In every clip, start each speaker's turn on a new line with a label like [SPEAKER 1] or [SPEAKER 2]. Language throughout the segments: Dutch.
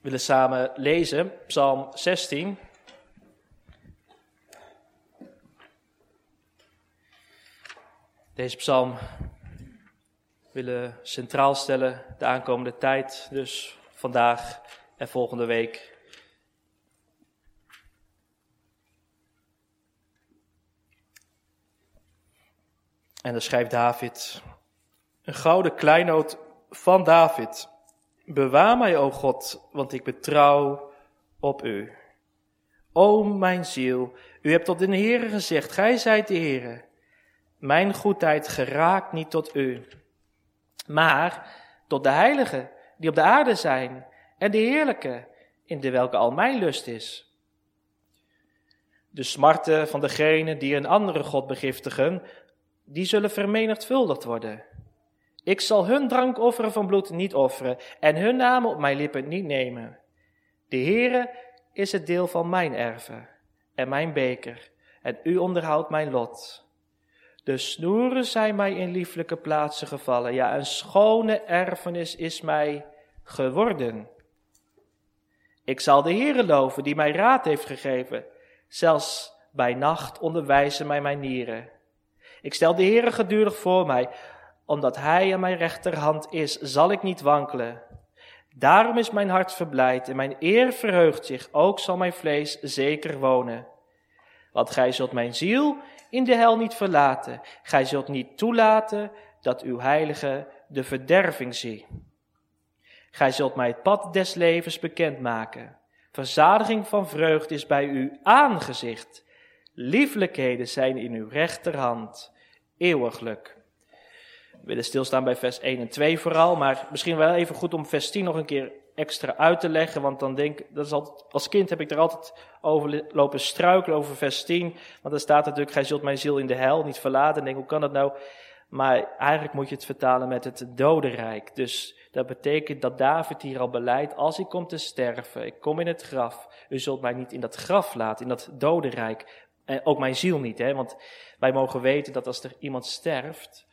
[SPEAKER 1] willen samen lezen, Psalm 16. Deze psalm willen centraal stellen de aankomende tijd, dus vandaag en volgende week. En dan schrijft David, een gouden kleinoot van David. Bewaar mij, o God, want ik betrouw op u. O mijn ziel, u hebt tot de Heere gezegd, gij zijt de Heere. Mijn goedheid geraakt niet tot u, maar tot de heiligen die op de aarde zijn en de heerlijke, in de welke al mijn lust is. De smarten van degenen die een andere God begiftigen, die zullen vermenigvuldigd worden. Ik zal hun drankofferen van bloed niet offeren en hun namen op mijn lippen niet nemen. De Heere is het deel van mijn erven en mijn beker, en u onderhoudt mijn lot. De snoeren zijn mij in lieflijke plaatsen gevallen, ja, een schone erfenis is mij geworden. Ik zal de Heere loven die mij raad heeft gegeven, zelfs bij nacht onderwijzen mij mijn nieren. Ik stel de Heere gedurig voor mij, omdat Hij aan mijn rechterhand is, zal ik niet wankelen. Daarom is mijn hart verblijd en mijn eer verheugt zich, ook zal mijn vlees zeker wonen. Want gij zult mijn ziel in de hel niet verlaten, gij zult niet toelaten dat uw heilige de verderving zie. Gij zult mij het pad des levens bekendmaken. Verzadiging van vreugd is bij uw aangezicht. Lieflijkheden zijn in uw rechterhand. Eeuwiglijk. We willen stilstaan bij vers 1 en 2 vooral, maar misschien wel even goed om vers 10 nog een keer extra uit te leggen, want dan denk dat als kind heb ik er altijd over lopen struikelen over vers 10, want dan staat natuurlijk, gij zult mijn ziel in de hel niet verlaten. En denk, hoe kan dat nou? Maar eigenlijk moet je het vertalen met het dodenrijk. Dus dat betekent dat David hier al beleidt, als ik kom te sterven, ik kom in het graf, u zult mij niet in dat graf laten, in dat dodenrijk. En ook mijn ziel niet, hè? want wij mogen weten dat als er iemand sterft,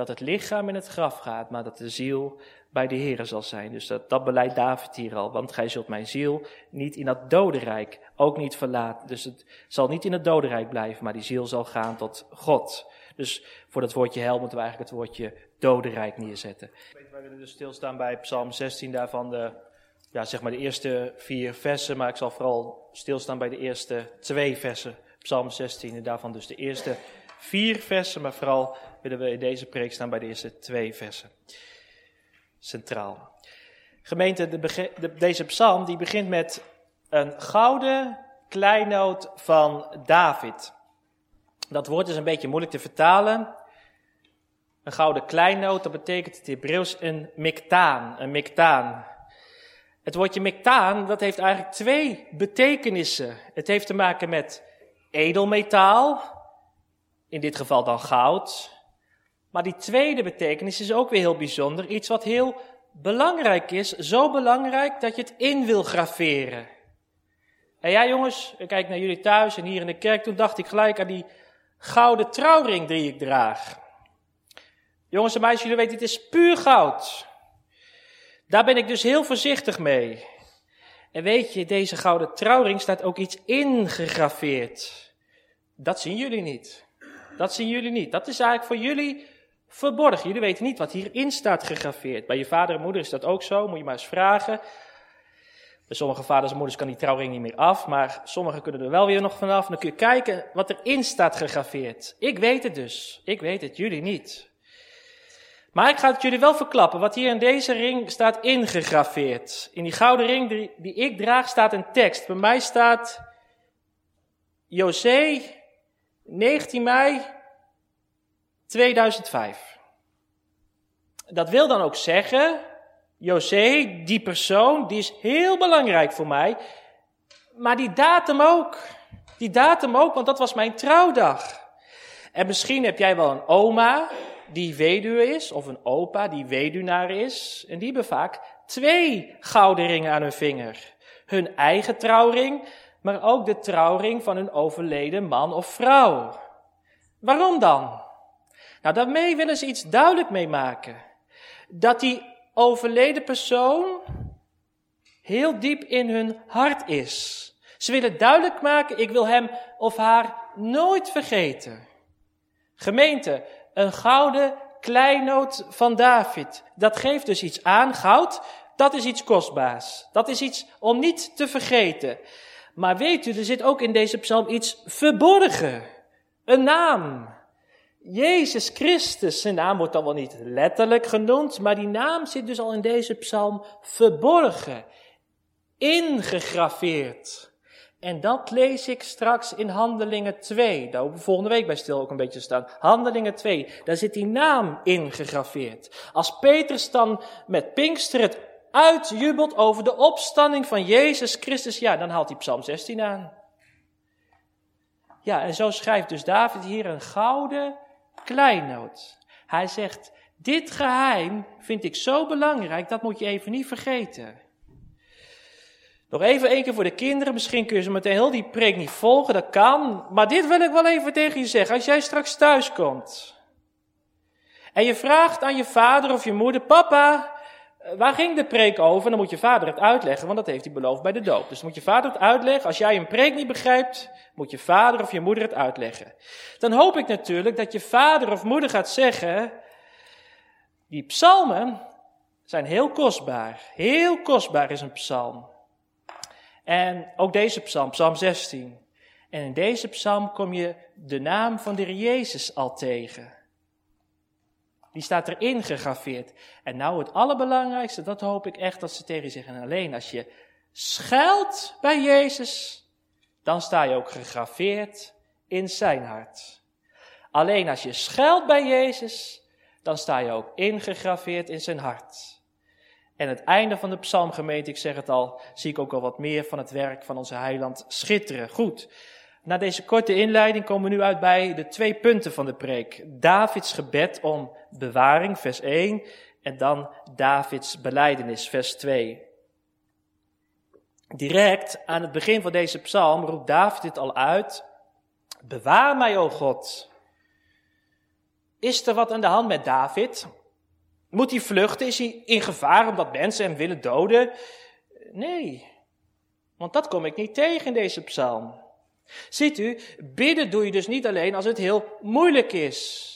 [SPEAKER 1] dat het lichaam in het graf gaat, maar dat de ziel bij de Heer zal zijn. Dus dat, dat beleidt David hier al, want gij zult mijn ziel niet in dat dodenrijk ook niet verlaten. Dus het zal niet in het dodenrijk blijven, maar die ziel zal gaan tot God. Dus voor dat woordje hel moeten we eigenlijk het woordje dodenrijk neerzetten. Wij willen dus stilstaan bij Psalm 16, daarvan de, ja, zeg maar de eerste vier versen, maar ik zal vooral stilstaan bij de eerste twee versen. Psalm 16 en daarvan dus de eerste vier versen, maar vooral willen we in deze preek staan bij de eerste twee versen. Centraal. Gemeente, de, de, deze psalm die begint met een gouden kleinoot van David. Dat woord is een beetje moeilijk te vertalen. Een gouden kleinoot, dat betekent het Hebreeuws een miktaan, een miktaan. Het woordje miktaan, dat heeft eigenlijk twee betekenissen. Het heeft te maken met edelmetaal, in dit geval dan goud. Maar die tweede betekenis is ook weer heel bijzonder. Iets wat heel belangrijk is. Zo belangrijk dat je het in wil graveren. En ja, jongens, ik kijk naar jullie thuis en hier in de kerk. Toen dacht ik gelijk aan die gouden trouwring die ik draag. Jongens en meisjes, jullie weten, het is puur goud. Daar ben ik dus heel voorzichtig mee. En weet je, deze gouden trouwring staat ook iets ingegraveerd. Dat zien jullie niet. Dat zien jullie niet. Dat is eigenlijk voor jullie verborgen. Jullie weten niet wat hierin staat gegraveerd. Bij je vader en moeder is dat ook zo, moet je maar eens vragen. Bij sommige vaders en moeders kan die trouwring niet meer af, maar sommigen kunnen er wel weer nog vanaf. Dan kun je kijken wat erin staat gegraveerd. Ik weet het dus. Ik weet het, jullie niet. Maar ik ga het jullie wel verklappen. Wat hier in deze ring staat ingegraveerd. In die gouden ring die, die ik draag staat een tekst. Bij mij staat José 19 mei 2005. Dat wil dan ook zeggen, José, die persoon, die is heel belangrijk voor mij. Maar die datum ook. Die datum ook, want dat was mijn trouwdag. En misschien heb jij wel een oma die weduwe is, of een opa die weduwnaar is. En die hebben vaak twee gouden ringen aan hun vinger. Hun eigen trouwring, maar ook de trouwring van hun overleden man of vrouw. Waarom dan? Nou, daarmee willen ze iets duidelijk mee maken. Dat die overleden persoon heel diep in hun hart is. Ze willen duidelijk maken, ik wil hem of haar nooit vergeten. Gemeente, een gouden kleinoot van David. Dat geeft dus iets aan. Goud, dat is iets kostbaars. Dat is iets om niet te vergeten. Maar weet u, er zit ook in deze psalm iets verborgen. Een naam. Jezus Christus, zijn naam wordt dan wel niet letterlijk genoemd, maar die naam zit dus al in deze psalm verborgen, ingegraveerd. En dat lees ik straks in Handelingen 2. Daar hopen we volgende week bij stil ook een beetje staan. Handelingen 2, daar zit die naam ingegraveerd. Als Petrus dan met Pinkster het uitjubelt over de opstanding van Jezus Christus, ja, dan haalt hij Psalm 16 aan. Ja, en zo schrijft dus David hier een gouden kleinoot. Hij zegt, dit geheim vind ik zo belangrijk, dat moet je even niet vergeten. Nog even één keer voor de kinderen. Misschien kun je ze meteen heel die preek niet volgen. Dat kan. Maar dit wil ik wel even tegen je zeggen. Als jij straks thuis komt. En je vraagt aan je vader of je moeder. Papa, waar ging de preek over? Dan moet je vader het uitleggen. Want dat heeft hij beloofd bij de doop. Dus moet je vader het uitleggen. Als jij een preek niet begrijpt. Moet je vader of je moeder het uitleggen. Dan hoop ik natuurlijk dat je vader of moeder gaat zeggen. Die psalmen zijn heel kostbaar. Heel kostbaar is een psalm. En ook deze psalm, psalm 16. En in deze psalm kom je de naam van de Jezus al tegen. Die staat erin gegraveerd. En nou het allerbelangrijkste, dat hoop ik echt dat ze tegen zeggen. En alleen als je schuilt bij Jezus, dan sta je ook gegraveerd in zijn hart. Alleen als je schuilt bij Jezus, dan sta je ook ingegraveerd in zijn hart. En het einde van de psalmgemeente, ik zeg het al, zie ik ook al wat meer van het werk van onze heiland schitteren. Goed. Na deze korte inleiding komen we nu uit bij de twee punten van de preek. Davids gebed om bewaring, vers 1, en dan Davids beleidenis, vers 2. Direct aan het begin van deze psalm roept David dit al uit. Bewaar mij, o God. Is er wat aan de hand met David? Moet hij vluchten? Is hij in gevaar omdat mensen hem willen doden? Nee, want dat kom ik niet tegen in deze psalm. Ziet u, bidden doe je dus niet alleen als het heel moeilijk is.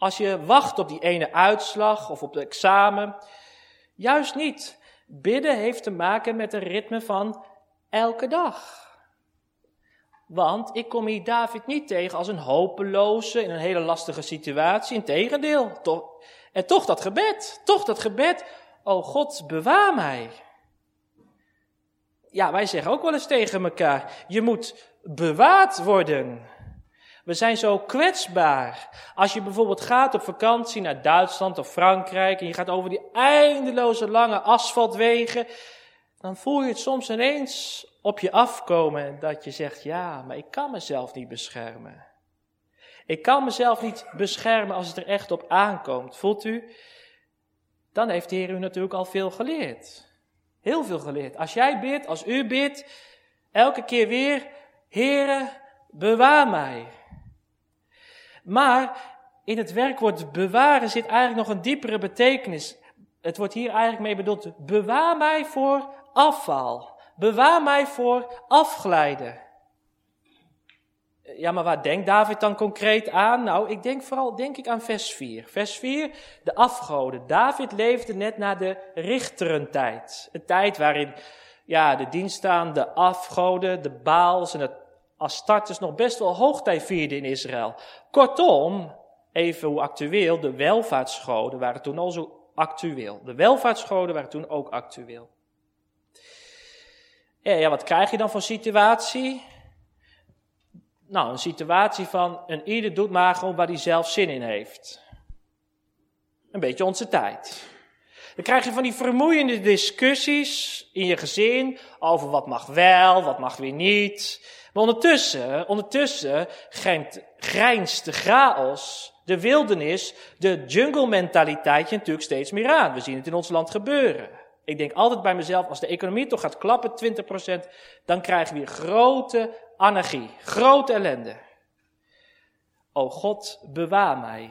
[SPEAKER 1] Als je wacht op die ene uitslag of op het examen. Juist niet. Bidden heeft te maken met een ritme van elke dag. Want ik kom hier David niet tegen als een hopeloze in een hele lastige situatie. Integendeel, en toch dat gebed, toch dat gebed. O God, bewaar mij. Ja, wij zeggen ook wel eens tegen elkaar, je moet bewaard worden. We zijn zo kwetsbaar. Als je bijvoorbeeld gaat op vakantie naar Duitsland of Frankrijk en je gaat over die eindeloze lange asfaltwegen, dan voel je het soms ineens op je afkomen dat je zegt, ja, maar ik kan mezelf niet beschermen. Ik kan mezelf niet beschermen als het er echt op aankomt. Voelt u? Dan heeft de Heer u natuurlijk al veel geleerd. Heel veel geleerd. Als jij bidt, als u bidt, elke keer weer, Heere, bewaar mij. Maar in het werkwoord bewaren zit eigenlijk nog een diepere betekenis. Het wordt hier eigenlijk mee bedoeld, bewaar mij voor afval. Bewaar mij voor afglijden. Ja, maar waar denkt David dan concreet aan? Nou, ik denk vooral denk ik aan vers 4. Vers 4, de afgoden. David leefde net na de richterentijd. Een tijd waarin ja, de dienststaande afgoden, de Baals en de Astartes nog best wel hoogtij vierden in Israël. Kortom, even hoe actueel, de welvaartsgoden waren toen al zo actueel. De welvaartsgoden waren toen ook actueel. Ja, ja, wat krijg je dan voor situatie? Nou, een situatie van een ieder doet maar gewoon waar hij zelf zin in heeft. Een beetje onze tijd. Dan krijg je van die vermoeiende discussies in je gezin over wat mag wel, wat mag weer niet. Maar ondertussen, ondertussen grijnst de chaos, de wildernis, de jungle mentaliteit je natuurlijk steeds meer aan. We zien het in ons land gebeuren. Ik denk altijd bij mezelf, als de economie toch gaat klappen, 20%, dan krijgen we grote anarchie, grote ellende. O God, bewaar mij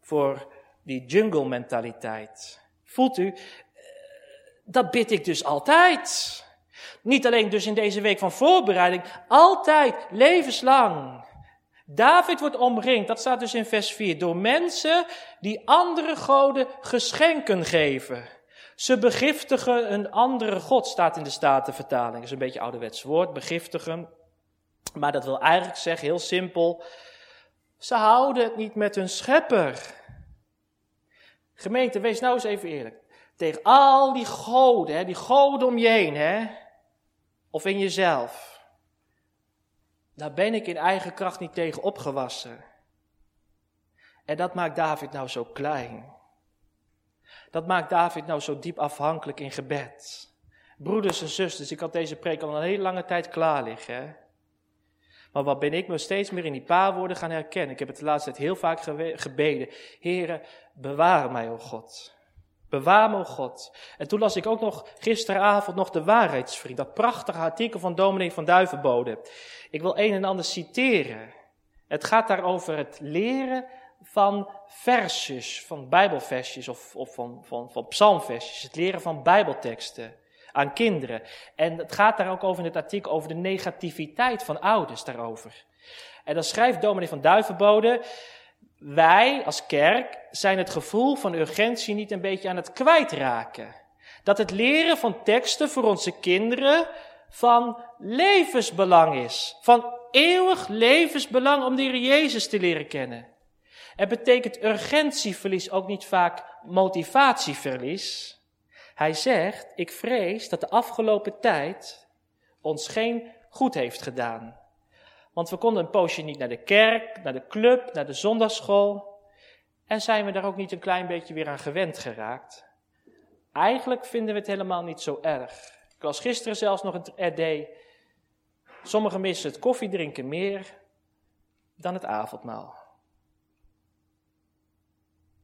[SPEAKER 1] voor die jungle mentaliteit. Voelt u, Dat bid ik dus altijd. Niet alleen dus in deze week van voorbereiding, altijd, levenslang. David wordt omringd, dat staat dus in vers 4, door mensen die andere goden geschenken geven. Ze begiftigen een andere god, staat in de Statenvertaling. Dat is een beetje een ouderwets woord, begiftigen. Maar dat wil eigenlijk zeggen, heel simpel, ze houden het niet met hun schepper. Gemeente, wees nou eens even eerlijk. Tegen al die goden, hè, die goden om je heen, hè, of in jezelf. Daar ben ik in eigen kracht niet tegen opgewassen. En dat maakt David nou zo klein. Dat maakt David nou zo diep afhankelijk in gebed. Broeders en zusters, ik had deze preek al een hele lange tijd klaar liggen. Hè? Maar wat ben ik me steeds meer in die paar woorden gaan herkennen. Ik heb het de laatste tijd heel vaak gebeden. Heren, bewaar mij, o God. Bewaar me, God. En toen las ik ook nog gisteravond nog de waarheidsvriend. Dat prachtige artikel van dominee van Duivenbode. Ik wil een en ander citeren. Het gaat daar over het leren van versjes, van bijbelversjes of, of van, van, van psalmversjes. Het leren van bijbelteksten aan kinderen. En het gaat daar ook over in het artikel over de negativiteit van ouders daarover. En dan schrijft dominee van Duivenbode, wij als kerk zijn het gevoel van urgentie niet een beetje aan het kwijtraken. Dat het leren van teksten voor onze kinderen van levensbelang is. Van eeuwig levensbelang om de Heer Jezus te leren kennen. Het betekent urgentieverlies ook niet vaak motivatieverlies. Hij zegt, ik vrees dat de afgelopen tijd ons geen goed heeft gedaan. Want we konden een poosje niet naar de kerk, naar de club, naar de zondagschool. En zijn we daar ook niet een klein beetje weer aan gewend geraakt. Eigenlijk vinden we het helemaal niet zo erg. Ik was gisteren zelfs nog een RD. Sommigen missen het koffiedrinken meer dan het avondmaal.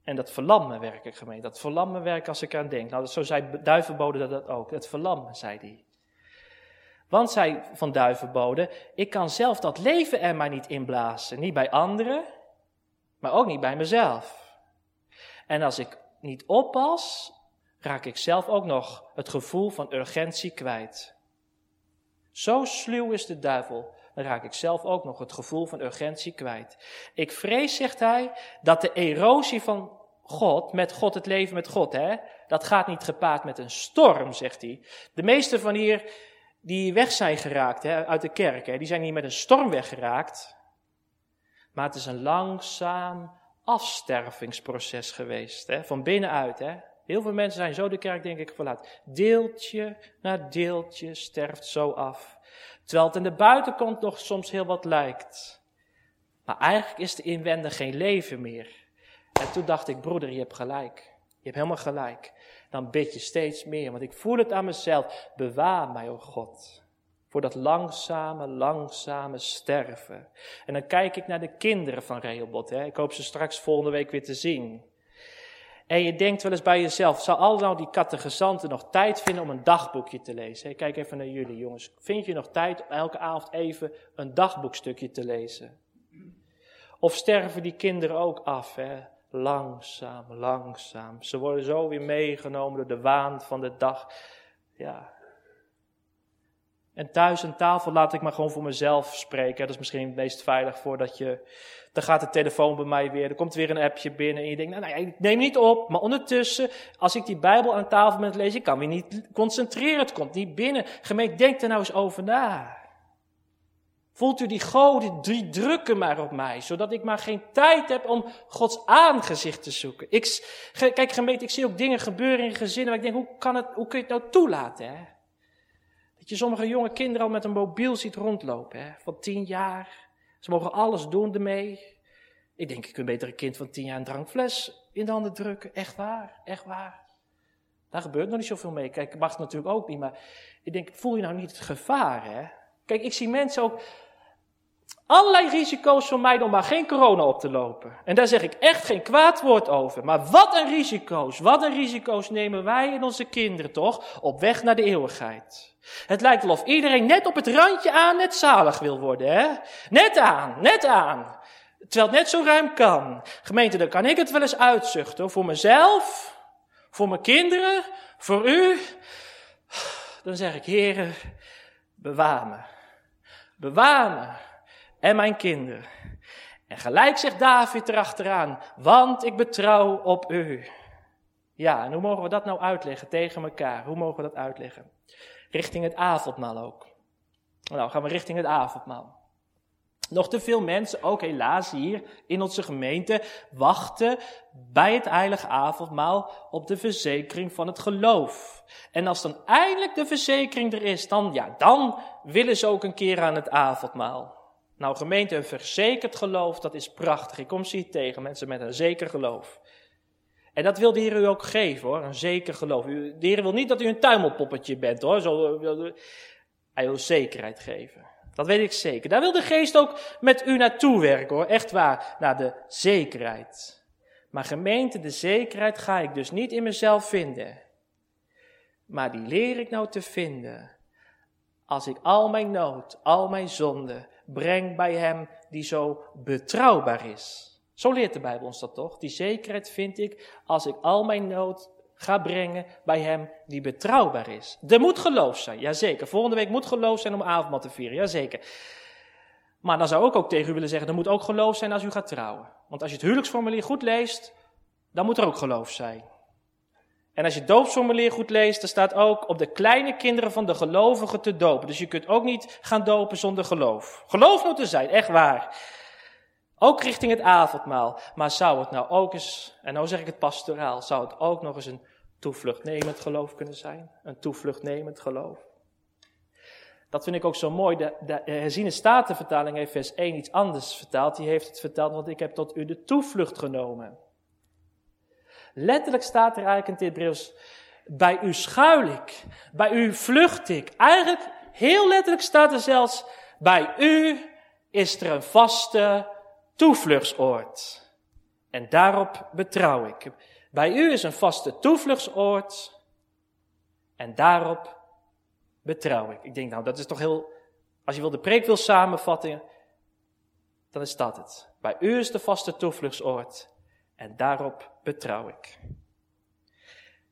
[SPEAKER 1] En dat verlammen werken, gemeente. Dat verlammen werken als ik aan denk. Nou, zo zei Duivenbode dat ook. Het verlammen, zei hij. Want, zei van Duivenbode, ik kan zelf dat leven er maar niet inblazen. Niet bij anderen, maar ook niet bij mezelf. En als ik niet oppas, raak ik zelf ook nog het gevoel van urgentie kwijt. Zo sluw is de duivel, dan raak ik zelf ook nog het gevoel van urgentie kwijt. Ik vrees, zegt hij, dat de erosie van God, met God, het leven met God, hè, dat gaat niet gepaard met een storm, zegt hij. De meesten van hier die weg zijn geraakt hè, uit de kerk, hè, die zijn niet met een storm weggeraakt. Maar het is een langzaam afstervingsproces geweest, hè, van binnenuit. Hè. Heel veel mensen zijn zo de kerk, denk ik, verlaten. Deeltje na deeltje sterft zo af. Terwijl het aan de buitenkant nog soms heel wat lijkt. Maar eigenlijk is er inwendig geen leven meer. En toen dacht ik, broeder, je hebt gelijk. Je hebt helemaal gelijk. Dan bid je steeds meer, want ik voel het aan mezelf. Bewaar mij, o God, voor dat langzame, langzame sterven. En dan kijk ik naar de kinderen van Rehoboth. Hè. Ik hoop ze straks volgende week weer te zien. En je denkt wel eens bij jezelf, zou al nou die kattegezanten nog tijd vinden om een dagboekje te lezen? Kijk even naar jullie jongens. Vind je nog tijd om elke avond even een dagboekstukje te lezen? Of sterven die kinderen ook af? Hè? Langzaam, langzaam. Ze worden zo weer meegenomen door de waan van de dag. Ja. En thuis aan tafel laat ik maar gewoon voor mezelf spreken. Dat is misschien het meest veilig voordat je. Dan gaat de telefoon bij mij weer. Er komt weer een appje binnen. En je denkt, nou, nee, ik neem niet op. Maar ondertussen, als ik die Bijbel aan tafel met lees, ik kan weer niet concentreren. Het komt niet binnen. Gemeente, denk er nou eens over na. Voelt u die goden, die drukken maar op mij, zodat ik maar geen tijd heb om Gods aangezicht te zoeken. Ik, kijk gemeente, ik zie ook dingen gebeuren in gezinnen waar ik denk, hoe, kan het, hoe kun je het nou toelaten? Hè? Dat je sommige jonge kinderen al met een mobiel ziet rondlopen, hè? van tien jaar. Ze mogen alles doen ermee. Ik denk, ik kun beter een kind van tien jaar een drankfles in de handen drukken. Echt waar, echt waar. Daar gebeurt nog niet zoveel mee. Kijk, mag natuurlijk ook niet, maar ik denk, voel je nou niet het gevaar, hè? Kijk, ik zie mensen ook allerlei risico's vermijden om maar geen corona op te lopen. En daar zeg ik echt geen kwaad woord over. Maar wat een risico's, wat een risico's nemen wij en onze kinderen toch op weg naar de eeuwigheid. Het lijkt wel of iedereen net op het randje aan net zalig wil worden, hè? Net aan, net aan. Terwijl het net zo ruim kan. Gemeente, dan kan ik het wel eens uitzuchten voor mezelf, voor mijn kinderen, Voor u, dan zeg ik, me. Bewaar me en mijn kinderen. En gelijk zegt David erachteraan, want ik betrouw op u. Ja, en hoe mogen we dat nou uitleggen tegen elkaar? Hoe mogen we dat uitleggen? Richting het avondmaal ook. Nou, gaan we richting het avondmaal. Nog te veel mensen, ook helaas hier in onze gemeente, wachten bij het heilige avondmaal op de verzekering van het geloof. En als dan eindelijk de verzekering er is, dan, ja, dan willen ze ook een keer aan het avondmaal. Nou, gemeente, een verzekerd geloof, dat is prachtig. Ik kom ze hier tegen, mensen met een zeker geloof. En dat wil de Heer u ook geven hoor, een zeker geloof. De Heer wil niet dat u een tuimelpoppetje bent hoor. Zo, hij wil zekerheid geven. Dat weet ik zeker. Daar wil de geest ook met u naartoe werken hoor. Echt waar, naar de zekerheid. Maar gemeente, de zekerheid ga ik dus niet in mezelf vinden. Maar die leer ik nou te vinden. Als ik al mijn nood, al mijn zonde breng bij hem die zo betrouwbaar is. Zo leert de Bijbel ons dat toch? Die zekerheid vind ik als ik al mijn nood ga brengen bij hem die betrouwbaar is. Er moet geloof zijn, jazeker. Volgende week moet geloof zijn om avondmaal te vieren, jazeker. Maar dan zou ik ook tegen u willen zeggen, er moet ook geloof zijn als u gaat trouwen. Want als je het huwelijksformulier goed leest, dan moet er ook geloof zijn. En als je doopsformulier goed leest, dan staat ook op de kleine kinderen van de gelovigen te dopen. Dus je kunt ook niet gaan dopen zonder geloof. Geloof moet er zijn, echt waar. Ook richting het avondmaal. Maar zou het nou ook eens, en nou zeg ik het pastoraal, zou het ook nog eens een toevluchtnemend geloof kunnen zijn? Een toevluchtnemend geloof. Dat vind ik ook zo mooi. De, de herziene statenvertaling heeft vers 1 iets anders vertaald. Die heeft het verteld, want ik heb tot u de toevlucht genomen. Letterlijk staat er eigenlijk in het Hebreeuws, bij u schuil ik, bij u vlucht ik. Eigenlijk, heel letterlijk staat er zelfs, bij u is er een vaste toevluchtsoord. En daarop betrouw ik. Bij u is een vaste toevluchtsoord. En daarop betrouw ik. Ik denk, nou, dat is toch heel. Als je wil de preek wil samenvatten, dan is dat het. Bij u is de vaste toevluchtsoord. En daarop betrouw ik.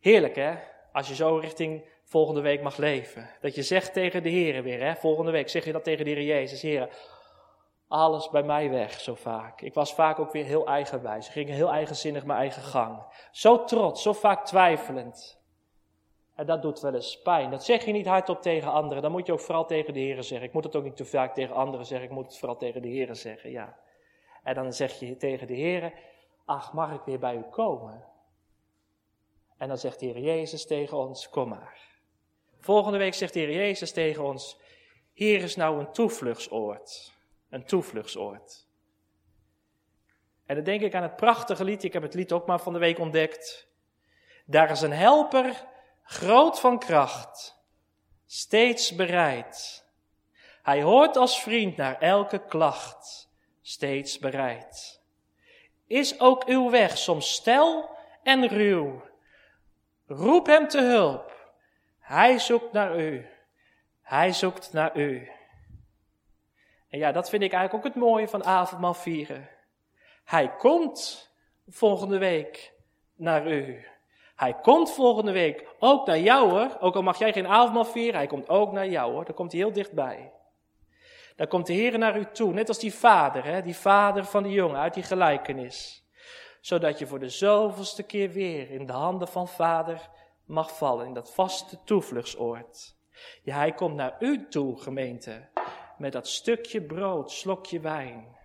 [SPEAKER 1] Heerlijk, hè? Als je zo richting volgende week mag leven. Dat je zegt tegen de Heer weer, hè? Volgende week zeg je dat tegen de Heer Jezus. Heer, alles bij mij weg, zo vaak. Ik was vaak ook weer heel eigenwijs. Ik ging heel eigenzinnig mijn eigen gang. Zo trots, zo vaak twijfelend. En dat doet wel eens pijn. Dat zeg je niet hardop tegen anderen. Dan moet je ook vooral tegen de heren zeggen. Ik moet het ook niet te vaak tegen anderen zeggen. Ik moet het vooral tegen de heren zeggen, ja. En dan zeg je tegen de heren, ach, mag ik weer bij u komen? En dan zegt de Heer Jezus tegen ons, kom maar. Volgende week zegt de Heer Jezus tegen ons, hier is nou een toevluchtsoord een toevluchtsoord. En dan denk ik aan het prachtige lied, ik heb het lied ook maar van de week ontdekt. Daar is een helper, groot van kracht, steeds bereid. Hij hoort als vriend naar elke klacht, steeds bereid. Is ook uw weg soms stel en ruw? Roep hem te hulp. Hij zoekt naar u. Hij zoekt naar u. En ja, dat vind ik eigenlijk ook het mooie van avondmaal vieren. Hij komt volgende week naar u. Hij komt volgende week ook naar jou hoor. Ook al mag jij geen avondmaal vieren, hij komt ook naar jou hoor. Dan komt hij heel dichtbij. Dan komt de Heer naar u toe, net als die vader, hè? die vader van die jongen uit die gelijkenis. Zodat je voor de zoveelste keer weer in de handen van vader mag vallen, in dat vaste toevluchtsoord. Hij komt naar u toe, gemeente met dat stukje brood, slokje wijn.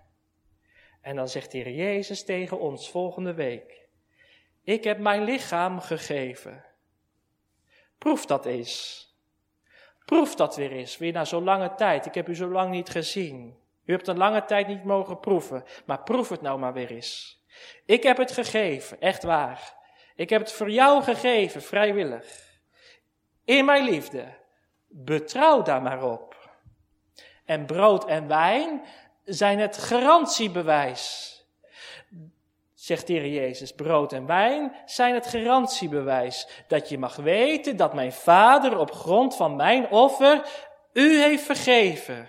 [SPEAKER 1] En dan zegt de Heer Jezus tegen ons volgende week: Ik heb mijn lichaam gegeven. Proef dat eens. Proef dat weer eens, weer na zo'n lange tijd. Ik heb u zo lang niet gezien. U hebt een lange tijd niet mogen proeven, maar proef het nou maar weer eens. Ik heb het gegeven, echt waar. Ik heb het voor jou gegeven, vrijwillig. In mijn liefde. Betrouw daar maar op. En brood en wijn zijn het garantiebewijs. Zegt de Jezus, brood en wijn zijn het garantiebewijs. Dat je mag weten dat mijn vader op grond van mijn offer u heeft vergeven.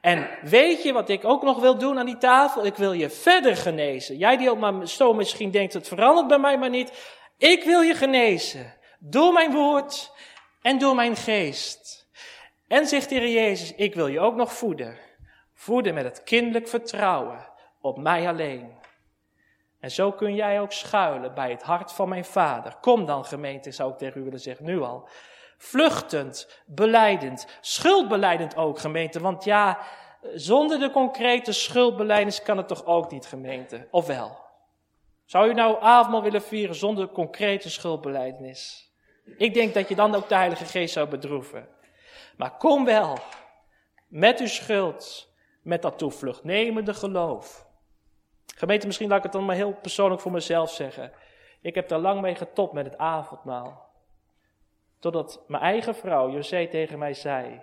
[SPEAKER 1] En weet je wat ik ook nog wil doen aan die tafel? Ik wil je verder genezen. Jij die ook maar zo misschien denkt, het verandert bij mij maar niet. Ik wil je genezen. door mijn woord en door mijn geest. En zegt de Jezus, ik wil je ook nog voeden. Voeden met het kinderlijk vertrouwen op mij alleen. En zo kun jij ook schuilen bij het hart van mijn vader. Kom dan gemeente, zou ik tegen u willen zeggen, nu al. Vluchtend, beleidend, schuldbeleidend ook gemeente. Want ja, zonder de concrete schuldbeleidens kan het toch ook niet gemeente, of wel? Zou u nou avondmaal willen vieren zonder concrete schuldbeleidnis? Ik denk dat je dan ook de Heilige Geest zou bedroeven. Maar kom wel, met uw schuld, met dat toevluchtnemende geloof. Gemeente, misschien laat ik het dan maar heel persoonlijk voor mezelf zeggen. Ik heb daar lang mee getopt met het avondmaal. Totdat mijn eigen vrouw, José, tegen mij zei.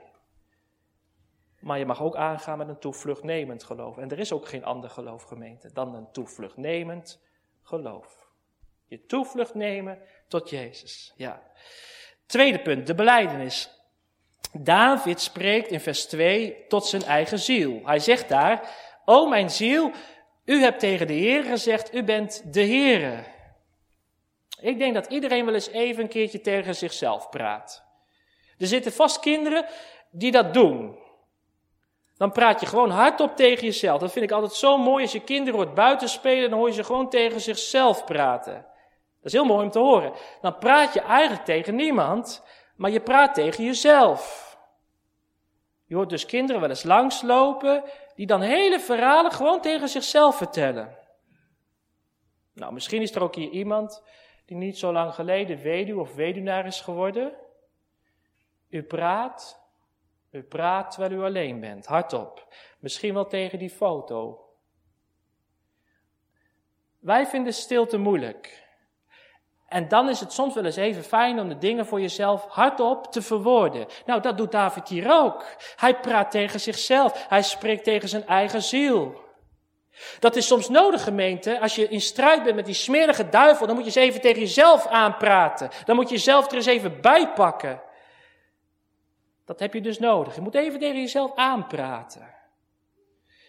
[SPEAKER 1] Maar je mag ook aangaan met een toevluchtnemend geloof. En er is ook geen ander geloof, gemeente, dan een toevluchtnemend geloof. Je toevlucht nemen tot Jezus. Ja. Tweede punt, de beleidenis. David spreekt in vers 2 tot zijn eigen ziel. Hij zegt daar, O mijn ziel, u hebt tegen de Heer gezegd, u bent de Heere. Ik denk dat iedereen wel eens even een keertje tegen zichzelf praat. Er zitten vast kinderen die dat doen. Dan praat je gewoon hardop tegen jezelf. Dat vind ik altijd zo mooi als je kinderen hoort buiten spelen, dan hoor je ze gewoon tegen zichzelf praten. Dat is heel mooi om te horen. Dan praat je eigenlijk tegen niemand, maar je praat tegen jezelf. Je hoort dus kinderen wel eens langslopen, die dan hele verhalen gewoon tegen zichzelf vertellen. Nou, misschien is er ook hier iemand die niet zo lang geleden weduw of weduwnaar is geworden. U praat, u praat terwijl u alleen bent, hardop. Misschien wel tegen die foto. Wij vinden stilte moeilijk. En dan is het soms wel eens even fijn om de dingen voor jezelf hardop te verwoorden. Nou, dat doet David hier ook. Hij praat tegen zichzelf. Hij spreekt tegen zijn eigen ziel. Dat is soms nodig, gemeente. Als je in strijd bent met die smerige duivel, dan moet je eens even tegen jezelf aanpraten. Dan moet je jezelf er eens even bij pakken. Dat heb je dus nodig. Je moet even tegen jezelf aanpraten.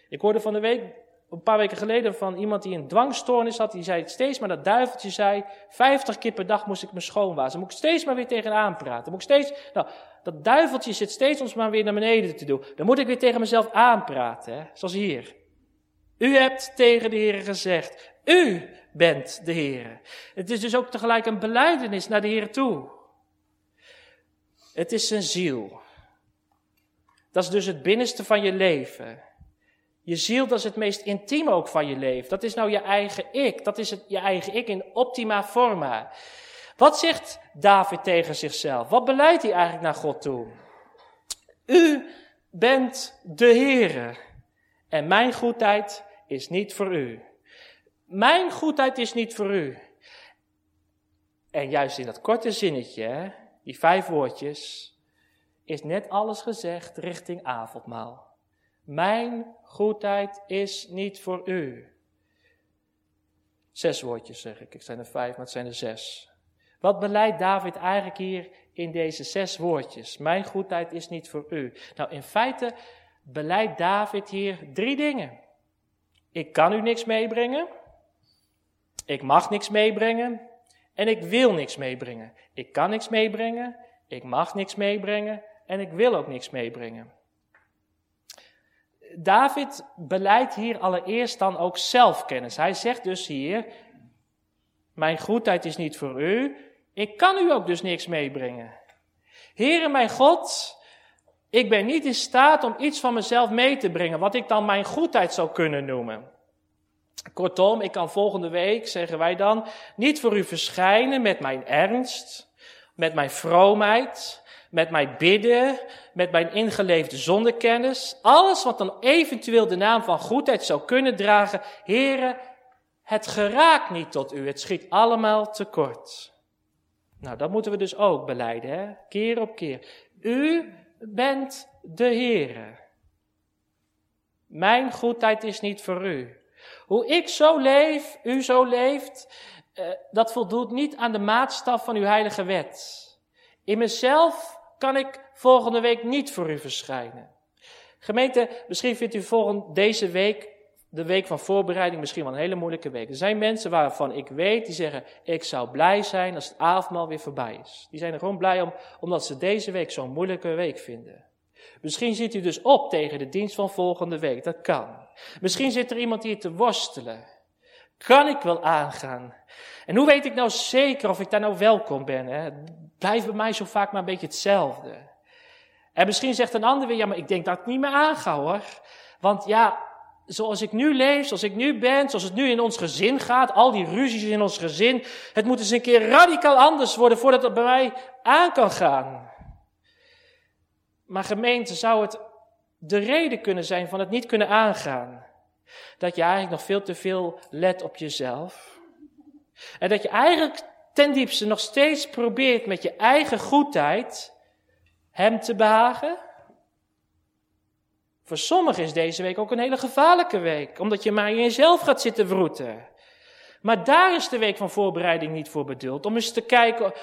[SPEAKER 1] Ik hoorde van de week een paar weken geleden van iemand die een dwangstoornis had. Die zei steeds maar dat duiveltje zei, 50 keer per dag moest ik me schoonwassen. Moet ik steeds maar weer tegenaan praten. moet ik steeds, nou, dat duiveltje zit steeds ons maar weer naar beneden te doen. Dan moet ik weer tegen mezelf aanpraten, hè? zoals hier. U hebt tegen de Heer gezegd, u bent de Heer. Het is dus ook tegelijk een beleidenis naar de Heer toe. Het is zijn ziel. Dat is dus het binnenste van je leven. Je ziel, dat is het meest intiem ook van je leven. Dat is nou je eigen ik. Dat is het, je eigen ik in optima forma. Wat zegt David tegen zichzelf? Wat beleidt hij eigenlijk naar God toe? U bent de Heere. En mijn goedheid is niet voor u. Mijn goedheid is niet voor u. En juist in dat korte zinnetje, die vijf woordjes, is net alles gezegd richting avondmaal. Mijn goedheid is niet voor u. Zes woordjes zeg ik. Ik zijn er vijf, maar het zijn er zes. Wat beleidt David eigenlijk hier in deze zes woordjes? Mijn goedheid is niet voor u. Nou, in feite beleidt David hier drie dingen. Ik kan u niks meebrengen. Ik mag niks meebrengen. En ik wil niks meebrengen. Ik kan niks meebrengen. Ik mag niks meebrengen. En ik wil ook niks meebrengen. David beleidt hier allereerst dan ook zelfkennis. Hij zegt dus hier, mijn goedheid is niet voor u, ik kan u ook dus niks meebrengen. Heere mijn God, ik ben niet in staat om iets van mezelf mee te brengen, wat ik dan mijn goedheid zou kunnen noemen. Kortom, ik kan volgende week, zeggen wij dan, niet voor u verschijnen met mijn ernst, met mijn vroomheid, met mijn bidden, met mijn ingeleefde zondekennis, alles wat dan eventueel de naam van goedheid zou kunnen dragen, heren, het geraakt niet tot u, het schiet allemaal tekort. Nou, dat moeten we dus ook beleiden, hè? keer op keer. U bent de Heere. Mijn goedheid is niet voor u. Hoe ik zo leef, u zo leeft, eh, dat voldoet niet aan de maatstaf van uw heilige wet. In mezelf kan ik volgende week niet voor u verschijnen. Gemeente, misschien vindt u volgende, deze week de week van voorbereiding misschien wel een hele moeilijke week. Er zijn mensen waarvan ik weet, die zeggen, ik zou blij zijn als het avondmaal weer voorbij is. Die zijn er gewoon blij om, omdat ze deze week zo'n moeilijke week vinden. Misschien zit u dus op tegen de dienst van volgende week, dat kan. Misschien zit er iemand hier te worstelen. Kan ik wel aangaan? En hoe weet ik nou zeker of ik daar nou welkom ben? Hè? Blijft bij mij zo vaak maar een beetje hetzelfde. En misschien zegt een ander weer, ja, maar ik denk dat ik niet meer aanga hoor. Want ja, zoals ik nu leef, zoals ik nu ben, zoals het nu in ons gezin gaat, al die ruzies in ons gezin, het moet eens een keer radicaal anders worden voordat het bij mij aan kan gaan. Maar gemeente, zou het de reden kunnen zijn van het niet kunnen aangaan? Dat je eigenlijk nog veel te veel let op jezelf. En dat je eigenlijk ten diepste nog steeds probeert met je eigen goedheid hem te behagen? Voor sommigen is deze week ook een hele gevaarlijke week, omdat je maar in jezelf gaat zitten vroeten. Maar daar is de week van voorbereiding niet voor bedoeld. Om eens te kijken,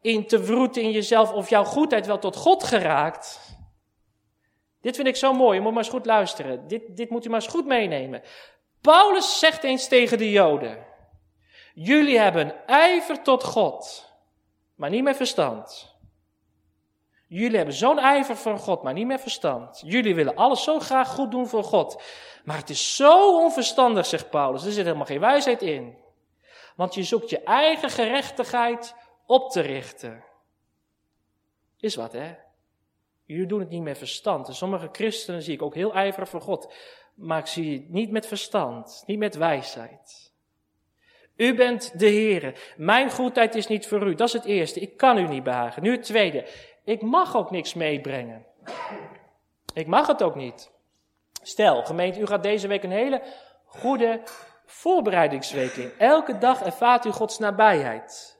[SPEAKER 1] in te vroeten in jezelf of jouw goedheid wel tot God geraakt. Dit vind ik zo mooi, je moet maar eens goed luisteren. Dit, dit moet u maar eens goed meenemen. Paulus zegt eens tegen de Joden: Jullie hebben ijver tot God, maar niet met verstand. Jullie hebben zo'n ijver voor God, maar niet met verstand. Jullie willen alles zo graag goed doen voor God. Maar het is zo onverstandig, zegt Paulus. Er zit helemaal geen wijsheid in. Want je zoekt je eigen gerechtigheid op te richten. Is wat, hè? Jullie doen het niet met verstand. En sommige christenen zie ik ook heel ijverig voor God. Maar ik zie het niet met verstand, niet met wijsheid. U bent de Heere. Mijn goedheid is niet voor u. Dat is het eerste. Ik kan u niet behagen. Nu het tweede. Ik mag ook niks meebrengen. Ik mag het ook niet. Stel, gemeente, u gaat deze week een hele goede voorbereidingsweek in. Elke dag ervaart u Gods nabijheid.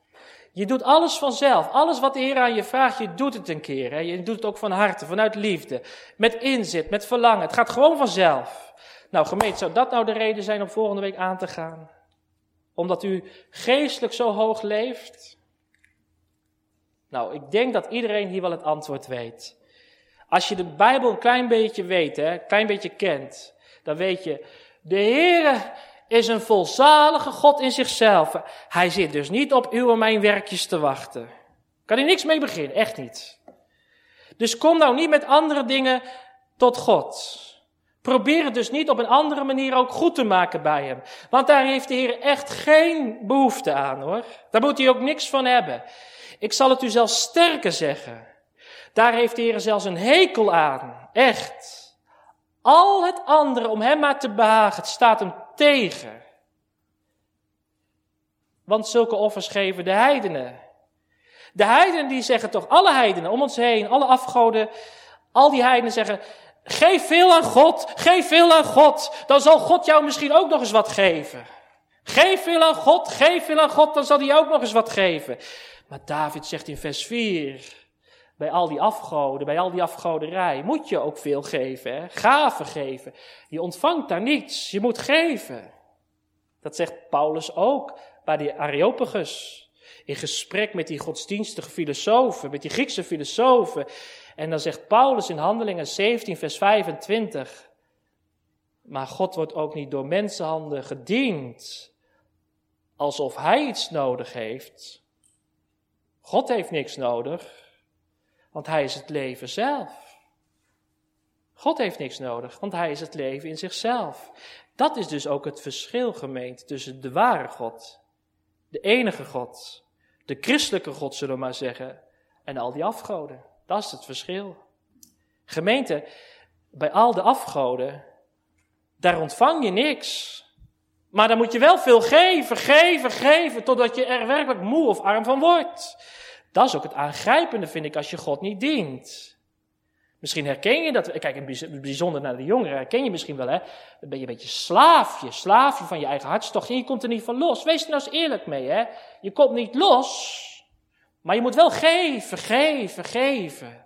[SPEAKER 1] Je doet alles vanzelf. Alles wat de Heer aan je vraagt, je doet het een keer. Hè. Je doet het ook van harte, vanuit liefde. Met inzet, met verlangen. Het gaat gewoon vanzelf. Nou, gemeente, zou dat nou de reden zijn om volgende week aan te gaan? Omdat u geestelijk zo hoog leeft? Nou, ik denk dat iedereen hier wel het antwoord weet. Als je de Bijbel een klein beetje weet, hè, een klein beetje kent, dan weet je, de Heere is een volzalige God in zichzelf. Hij zit dus niet op uw en mijn werkjes te wachten. Kan hij niks mee beginnen, echt niet. Dus kom nou niet met andere dingen tot God. Probeer het dus niet op een andere manier ook goed te maken bij hem. Want daar heeft de Heer echt geen behoefte aan hoor. Daar moet hij ook niks van hebben. Ik zal het u zelfs sterker zeggen. Daar heeft de Heer zelfs een hekel aan. Echt. Al het andere om hem maar te behagen, staat hem tegen. Want zulke offers geven de heidenen. De heidenen die zeggen toch, alle heidenen om ons heen, alle afgoden, al die heidenen zeggen, geef veel aan God, geef veel aan God, dan zal God jou misschien ook nog eens wat geven. Geef veel aan God, geef veel aan God, dan zal hij ook nog eens wat geven. Maar David zegt in vers 4, bij al die afgoden, bij al die afgoderij, moet je ook veel geven, hè? gaven geven. Je ontvangt daar niets, je moet geven. Dat zegt Paulus ook bij die Areopagus. In gesprek met die godsdienstige filosofen, met die Griekse filosofen. En dan zegt Paulus in Handelingen 17, vers 25. Maar God wordt ook niet door mensenhanden gediend, alsof hij iets nodig heeft. God heeft niks nodig, want hij is het leven zelf. God heeft niks nodig, want hij is het leven in zichzelf. Dat is dus ook het verschil, gemeend, tussen de ware God, de enige God, de christelijke God, zullen we maar zeggen, en al die afgoden. Dat is het verschil. Gemeente, bij al de afgoden, daar ontvang je niks. Maar dan moet je wel veel geven, geven, geven, totdat je er werkelijk moe of arm van wordt. Dat is ook het aangrijpende, vind ik, als je God niet dient. Misschien herken je dat, kijk, bijzonder naar de jongeren, herken je misschien wel, hè? Dan ben je een beetje slaafje, slaafje van je eigen hartstocht en je komt er niet van los. Wees er nou eens eerlijk mee, hè? Je komt niet los, maar je moet wel geven, geven, geven.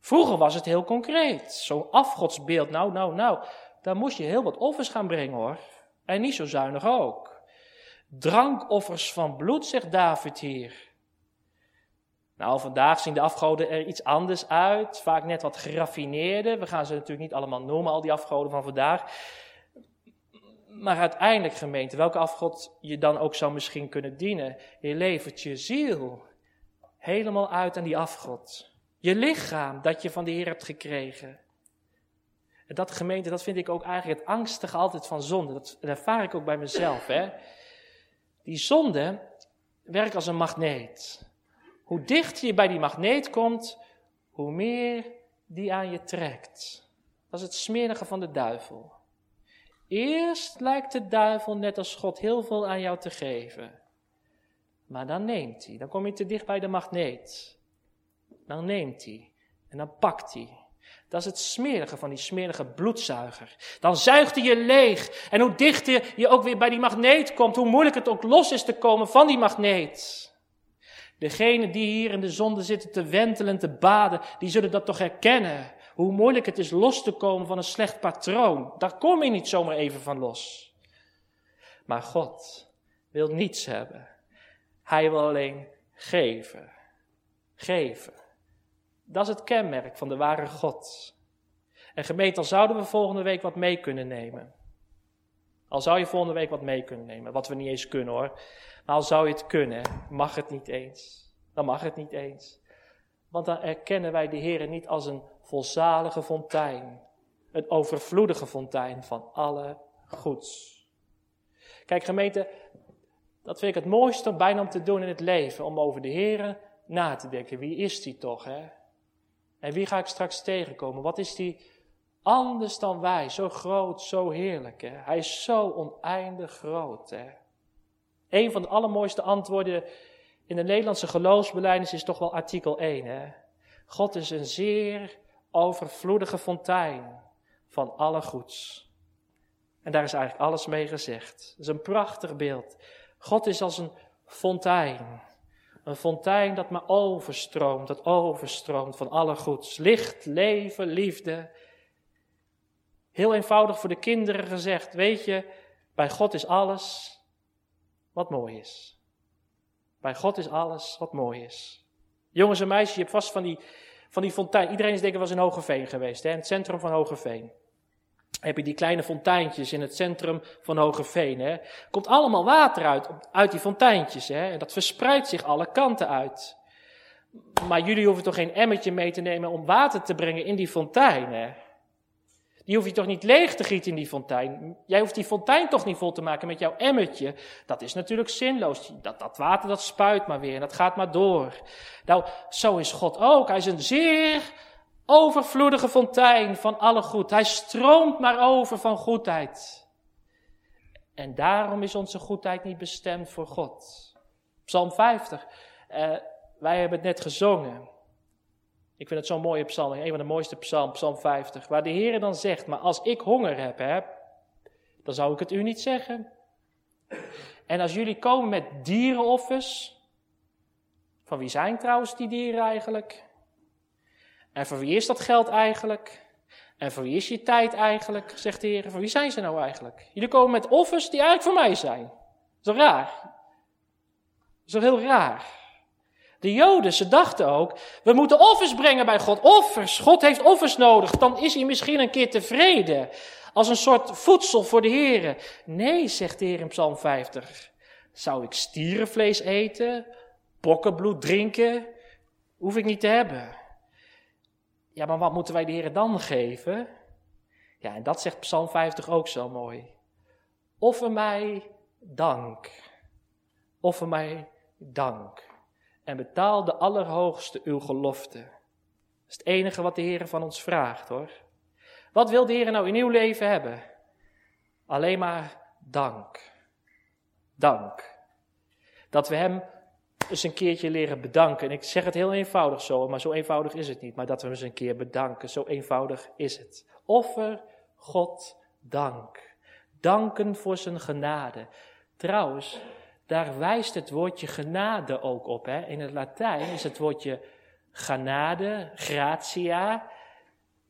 [SPEAKER 1] Vroeger was het heel concreet. Zo'n afgodsbeeld, nou, nou, nou, daar moest je heel wat offers gaan brengen hoor. En niet zo zuinig ook. Drankoffers van bloed, zegt David hier. Nou, vandaag zien de afgoden er iets anders uit, vaak net wat geraffineerder. We gaan ze natuurlijk niet allemaal noemen, al die afgoden van vandaag. Maar uiteindelijk, gemeente, welke afgod je dan ook zou misschien kunnen dienen, je levert je ziel helemaal uit aan die afgod. Je lichaam dat je van de Heer hebt gekregen. En dat gemeente, dat vind ik ook eigenlijk het angstige altijd van zonde. Dat ervaar ik ook bij mezelf. Hè? Die zonde werkt als een magneet. Hoe dichter je bij die magneet komt, hoe meer die aan je trekt. Dat is het smerige van de duivel. Eerst lijkt de duivel net als God heel veel aan jou te geven. Maar dan neemt hij, dan kom je te dicht bij de magneet. Dan neemt hij en dan pakt hij. Dat is het smerige van die smerige bloedzuiger. Dan zuigt hij je leeg. En hoe dichter je ook weer bij die magneet komt, hoe moeilijk het ook los is te komen van die magneet. Degenen die hier in de zonde zitten te wentelen en te baden, die zullen dat toch herkennen. Hoe moeilijk het is los te komen van een slecht patroon. Daar kom je niet zomaar even van los. Maar God wil niets hebben. Hij wil alleen geven. Geven. Dat is het kenmerk van de ware God. En gemeente, al zouden we volgende week wat mee kunnen nemen. Al zou je volgende week wat mee kunnen nemen, wat we niet eens kunnen hoor. Maar al zou je het kunnen, mag het niet eens. Dan mag het niet eens. Want dan erkennen wij de Heer niet als een volzalige fontein. Een overvloedige fontein van alle goeds. Kijk gemeente, dat vind ik het mooiste bijna om te doen in het leven. Om over de Heer na te denken. Wie is die toch hè? En wie ga ik straks tegenkomen? Wat is die anders dan wij? Zo groot, zo heerlijk. Hè? Hij is zo oneindig groot. Hè? Een van de allermooiste antwoorden in de Nederlandse geloofsbeleidnis is toch wel artikel 1. Hè? God is een zeer overvloedige fontein van alle goeds. En daar is eigenlijk alles mee gezegd. Het is een prachtig beeld. God is als een fontein. Een fontein dat maar overstroomt, dat overstroomt van alle goeds. Licht, leven, liefde. Heel eenvoudig voor de kinderen gezegd, weet je, bij God is alles wat mooi is. Bij God is alles wat mooi is. Jongens en meisjes, je hebt vast van die, van die fontein. Iedereen is denk ik wel eens in Hogeveen geweest, hè? in het centrum van Hogeveen heb je die kleine fonteintjes in het centrum van Hogeveen. Hè. Komt allemaal water uit, uit die fonteintjes. Hè. En dat verspreidt zich alle kanten uit. Maar jullie hoeven toch geen emmertje mee te nemen om water te brengen in die fontein. Hè. Die hoef je toch niet leeg te gieten in die fontein. Jij hoeft die fontein toch niet vol te maken met jouw emmertje. Dat is natuurlijk zinloos. Dat, dat water dat spuit maar weer en dat gaat maar door. Nou, zo is God ook. Hij is een zeer overvloedige fontein van alle goed. Hij stroomt maar over van goedheid. En daarom is onze goedheid niet bestemd voor God. Psalm 50. Uh, wij hebben het net gezongen. Ik vind het zo'n mooie psalm, een van de mooiste psalmen, psalm 50. Waar de Heer dan zegt, maar als ik honger heb, hè, dan zou ik het u niet zeggen. En als jullie komen met dierenoffers, van wie zijn trouwens die dieren eigenlijk? En voor wie is dat geld eigenlijk? En voor wie is je tijd eigenlijk? Zegt de Heer. Voor wie zijn ze nou eigenlijk? Jullie komen met offers die eigenlijk voor mij zijn. Toch raar? Toch heel raar? De Joden, ze dachten ook, we moeten offers brengen bij God. Offers. God heeft offers nodig. Dan is hij misschien een keer tevreden. Als een soort voedsel voor de Heer. Nee, zegt de Heer in Psalm 50. Zou ik stierenvlees eten? Bokkenbloed drinken? Hoef ik niet te hebben. Ja, maar wat moeten wij de Heer dan geven? Ja, en dat zegt Psalm 50 ook zo mooi. Offer mij dank. Offer mij dank. En betaal de Allerhoogste uw gelofte. Dat is het enige wat de Heer van ons vraagt hoor. Wat wil de Heer nou in uw leven hebben? Alleen maar dank. Dank. Dat we Hem eens een keertje leren bedanken. En ik zeg het heel eenvoudig zo, maar zo eenvoudig is het niet. Maar dat we eens een keer bedanken, zo eenvoudig is het. Offer God dank. Danken voor zijn genade. Trouwens, daar wijst het woordje genade ook op. Hè? In het Latijn is het woordje genade, gratia.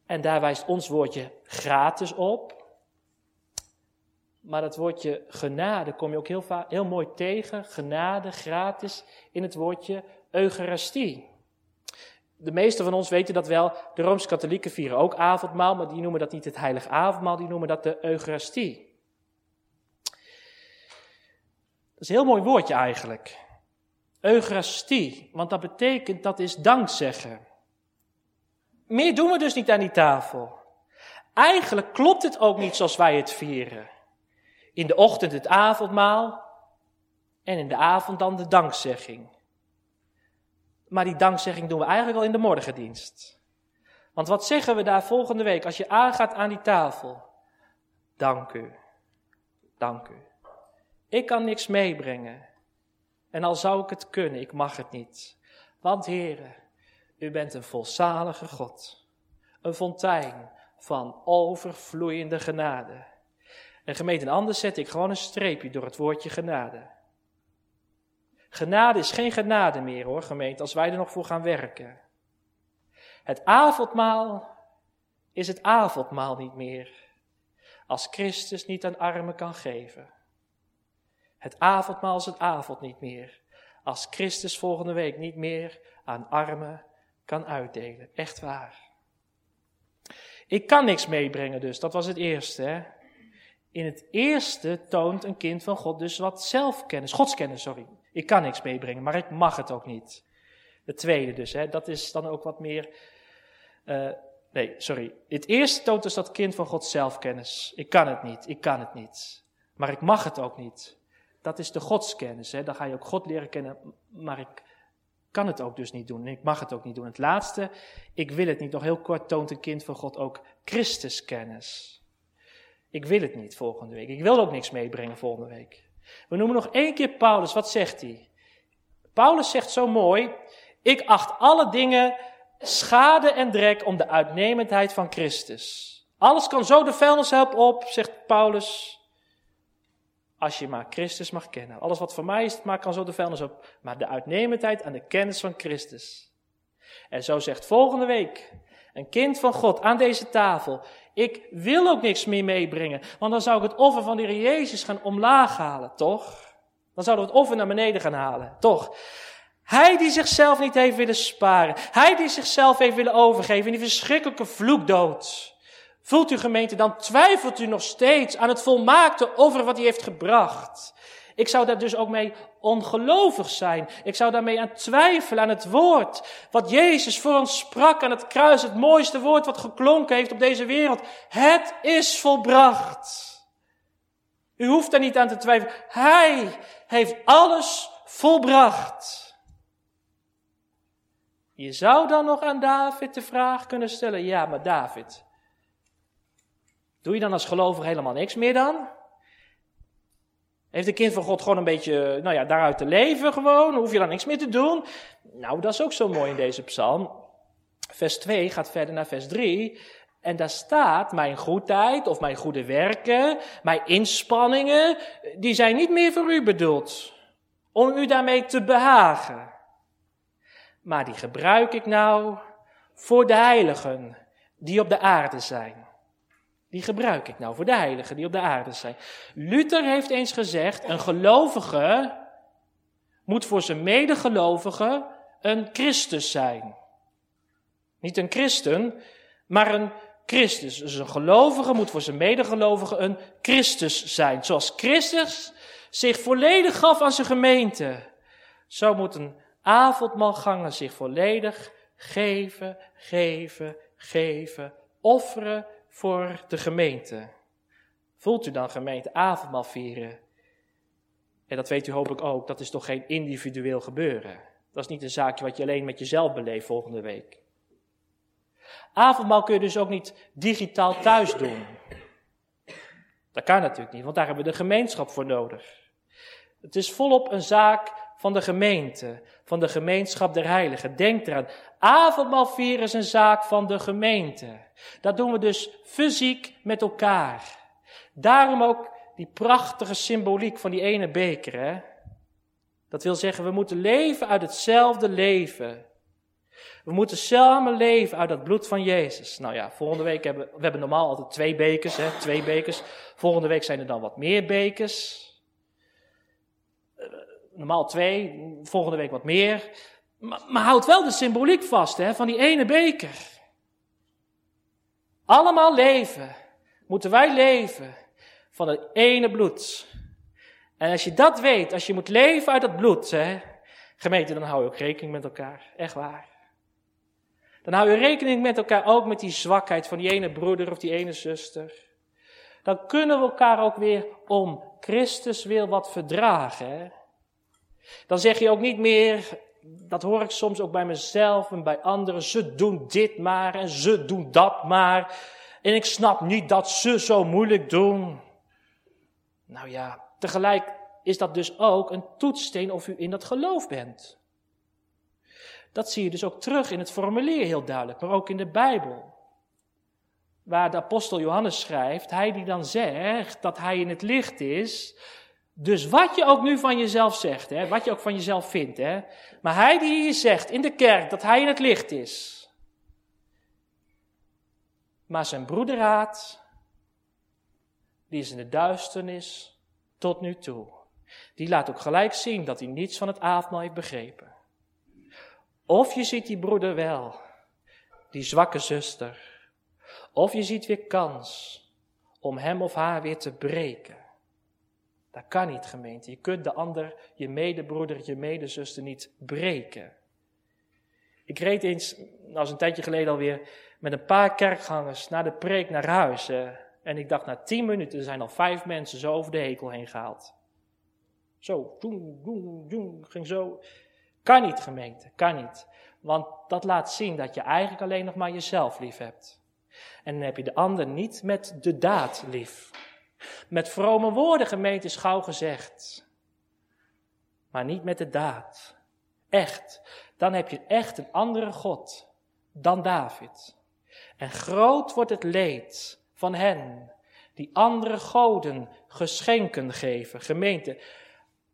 [SPEAKER 1] En daar wijst ons woordje gratis op. Maar dat woordje genade kom je ook heel, heel mooi tegen, genade, gratis, in het woordje Eucharistie. De meesten van ons weten dat wel, de Rooms-Katholieken vieren ook avondmaal, maar die noemen dat niet het heilige avondmaal, die noemen dat de Eucharistie. Is een heel mooi woordje eigenlijk. Eucharistie, want dat betekent dat is dankzeggen. Meer doen we dus niet aan die tafel. Eigenlijk klopt het ook niet zoals wij het vieren. In de ochtend het avondmaal en in de avond dan de dankzegging. Maar die dankzegging doen we eigenlijk al in de morgendienst. Want wat zeggen we daar volgende week als je aangaat aan die tafel? Dank u. Dank u. Ik kan niks meebrengen. En al zou ik het kunnen, ik mag het niet. Want heren, u bent een volzalige God. Een fontein van overvloeiende genade. En gemeente, anders zet ik gewoon een streepje door het woordje genade. Genade is geen genade meer hoor, gemeente, als wij er nog voor gaan werken. Het avondmaal is het avondmaal niet meer, als Christus niet aan armen kan geven. Het avondmaal is het avond niet meer, als Christus volgende week niet meer aan armen kan uitdelen. Echt waar. Ik kan niks meebrengen dus, dat was het eerste. Hè? In het eerste toont een kind van God dus wat zelfkennis, godskennis, sorry. Ik kan niks meebrengen, maar ik mag het ook niet. Het tweede dus, hè, dat is dan ook wat meer. Uh, nee, sorry. Het eerste toont dus dat kind van God zelfkennis. Ik kan het niet, ik kan het niet. Maar ik mag het ook niet. Dat is de godskennis. Hè. Dan ga je ook God leren kennen, maar ik kan het ook dus niet doen. En ik mag het ook niet doen. Het laatste, ik wil het niet. Nog heel kort toont een kind van God ook Christuskennis. Ik wil het niet volgende week. Ik wil ook niks meebrengen volgende week. We noemen nog één keer Paulus. Wat zegt hij? Paulus zegt zo mooi: Ik acht alle dingen schade en drek om de uitnemendheid van Christus. Alles kan zo de vuilnishelp op, zegt Paulus. Als je maar Christus mag kennen. Alles wat voor mij is, maar kan zo de vuilnis op. Maar de uitnemendheid aan de kennis van Christus. En zo zegt volgende week een kind van God aan deze tafel. Ik wil ook niks meer meebrengen, want dan zou ik het offer van de Heer Jezus gaan omlaag halen, toch? Dan zouden we het offer naar beneden gaan halen, toch? Hij die zichzelf niet heeft willen sparen, hij die zichzelf heeft willen overgeven in die verschrikkelijke vloekdood. Voelt u gemeente, dan twijfelt u nog steeds aan het volmaakte over wat hij heeft gebracht. Ik zou daar dus ook mee ongelovig zijn. Ik zou daarmee aan twijfelen aan het woord. Wat Jezus voor ons sprak aan het kruis. Het mooiste woord wat geklonken heeft op deze wereld. Het is volbracht. U hoeft daar niet aan te twijfelen. Hij heeft alles volbracht. Je zou dan nog aan David de vraag kunnen stellen. Ja, maar David. Doe je dan als gelovige helemaal niks meer dan? Heeft een kind van God gewoon een beetje, nou ja, daaruit te leven gewoon? Hoef je dan niks meer te doen? Nou, dat is ook zo mooi in deze psalm. Vers 2 gaat verder naar vers 3. En daar staat, mijn goedheid of mijn goede werken, mijn inspanningen, die zijn niet meer voor u bedoeld. Om u daarmee te behagen. Maar die gebruik ik nou voor de heiligen die op de aarde zijn. Die gebruik ik nou voor de heiligen die op de aarde zijn. Luther heeft eens gezegd, een gelovige moet voor zijn medegelovigen een Christus zijn. Niet een christen, maar een Christus. Dus een gelovige moet voor zijn medegelovigen een Christus zijn. Zoals Christus zich volledig gaf aan zijn gemeente. Zo moet een avondmaalganger zich volledig geven, geven, geven, offeren, voor de gemeente. Voelt u dan gemeente avondmaal vieren? En dat weet u hopelijk ook, dat is toch geen individueel gebeuren. Dat is niet een zaakje wat je alleen met jezelf beleeft volgende week. Avondmaal kun je dus ook niet digitaal thuis doen. Dat kan natuurlijk niet, want daar hebben we de gemeenschap voor nodig. Het is volop een zaak van de gemeente, van de gemeenschap der heiligen. Denk eraan, avondmaal vieren is een zaak van de gemeente. Dat doen we dus fysiek met elkaar. Daarom ook die prachtige symboliek van die ene beker. Hè? Dat wil zeggen, we moeten leven uit hetzelfde leven. We moeten samen leven uit het bloed van Jezus. Nou ja, volgende week hebben we hebben normaal altijd twee bekers, hè, twee bekers. Volgende week zijn er dan wat meer bekers normaal twee, volgende week wat meer. Maar, maar houd wel de symboliek vast hè, van die ene beker. Allemaal leven, moeten wij leven van het ene bloed. En als je dat weet, als je moet leven uit het bloed, hè, gemeente, dan hou je ook rekening met elkaar. Echt waar. Dan hou je rekening met elkaar ook met die zwakheid van die ene broeder of die ene zuster. Dan kunnen we elkaar ook weer om Christus wil wat verdragen. Hè? Dan zeg je ook niet meer, dat hoor ik soms ook bij mezelf en bij anderen, ze doen dit maar en ze doen dat maar. En ik snap niet dat ze zo moeilijk doen. Nou ja, tegelijk is dat dus ook een toetssteen of u in dat geloof bent. Dat zie je dus ook terug in het formulier heel duidelijk, maar ook in de Bijbel. Waar de apostel Johannes schrijft, hij die dan zegt dat hij in het licht is. Dus wat je ook nu van jezelf zegt, hè, wat je ook van jezelf vindt, hè, maar hij die hier zegt in de kerk dat hij in het licht is. Maar zijn broederaad, die is in de duisternis tot nu toe. Die laat ook gelijk zien dat hij niets van het avondmaal heeft begrepen. Of je ziet die broeder wel, die zwakke zuster. Of je ziet weer kans om hem of haar weer te breken. Dat kan niet, gemeente. Je kunt de ander, je medebroeder, je medezuster niet breken. Ik reed eens, als een tijdje geleden alweer, met een paar kerkgangers naar de preek naar huis. en ik dacht, na tien minuten zijn al vijf mensen zo over de hekel heen gehaald. Zo, doen, doen, doen, ging zo. Kan niet, gemeente, kan niet. Want dat laat zien dat je eigenlijk alleen nog maar jezelf lief hebt. En dan heb je de ander niet met de daad lief. Met vrome woorden, gemeente, is gauw gezegd. Maar niet met de daad. Echt. Dan heb je echt een andere God dan David. En groot wordt het leed van hen die andere goden geschenken geven. Gemeente,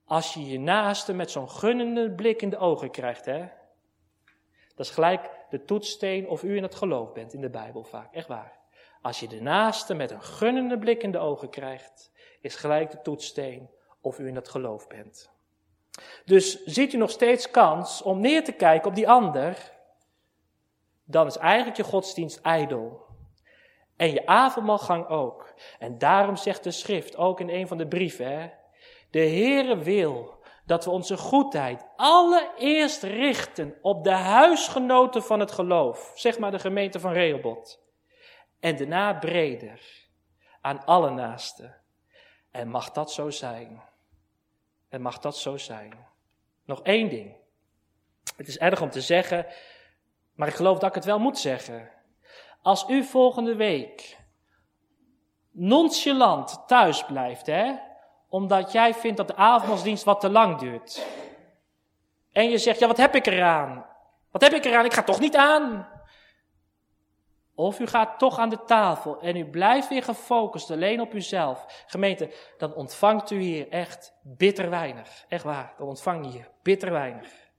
[SPEAKER 1] als je je naaste met zo'n gunnende blik in de ogen krijgt, hè. Dat is gelijk de toetssteen of u in het geloof bent in de Bijbel vaak. Echt waar. Als je de naaste met een gunnende blik in de ogen krijgt, is gelijk de toetssteen of u in het geloof bent. Dus ziet u nog steeds kans om neer te kijken op die ander, dan is eigenlijk je godsdienst ijdel. En je avondmaalgang ook. En daarom zegt de schrift, ook in een van de brieven, hè, de Heere wil dat we onze goedheid allereerst richten op de huisgenoten van het geloof, zeg maar de gemeente van Rehoboth. En daarna breder aan alle naasten. En mag dat zo zijn? En mag dat zo zijn? Nog één ding. Het is erg om te zeggen, maar ik geloof dat ik het wel moet zeggen. Als u volgende week nonchalant thuis blijft, hè, omdat jij vindt dat de avondmaalsdienst wat te lang duurt. En je zegt, ja, wat heb ik eraan? Wat heb ik eraan? Ik ga toch niet aan. Of u gaat toch aan de tafel en u blijft weer gefocust alleen op uzelf. Gemeente, dan ontvangt u hier echt bitter weinig. Echt waar, dan ontvang je hier bitter weinig.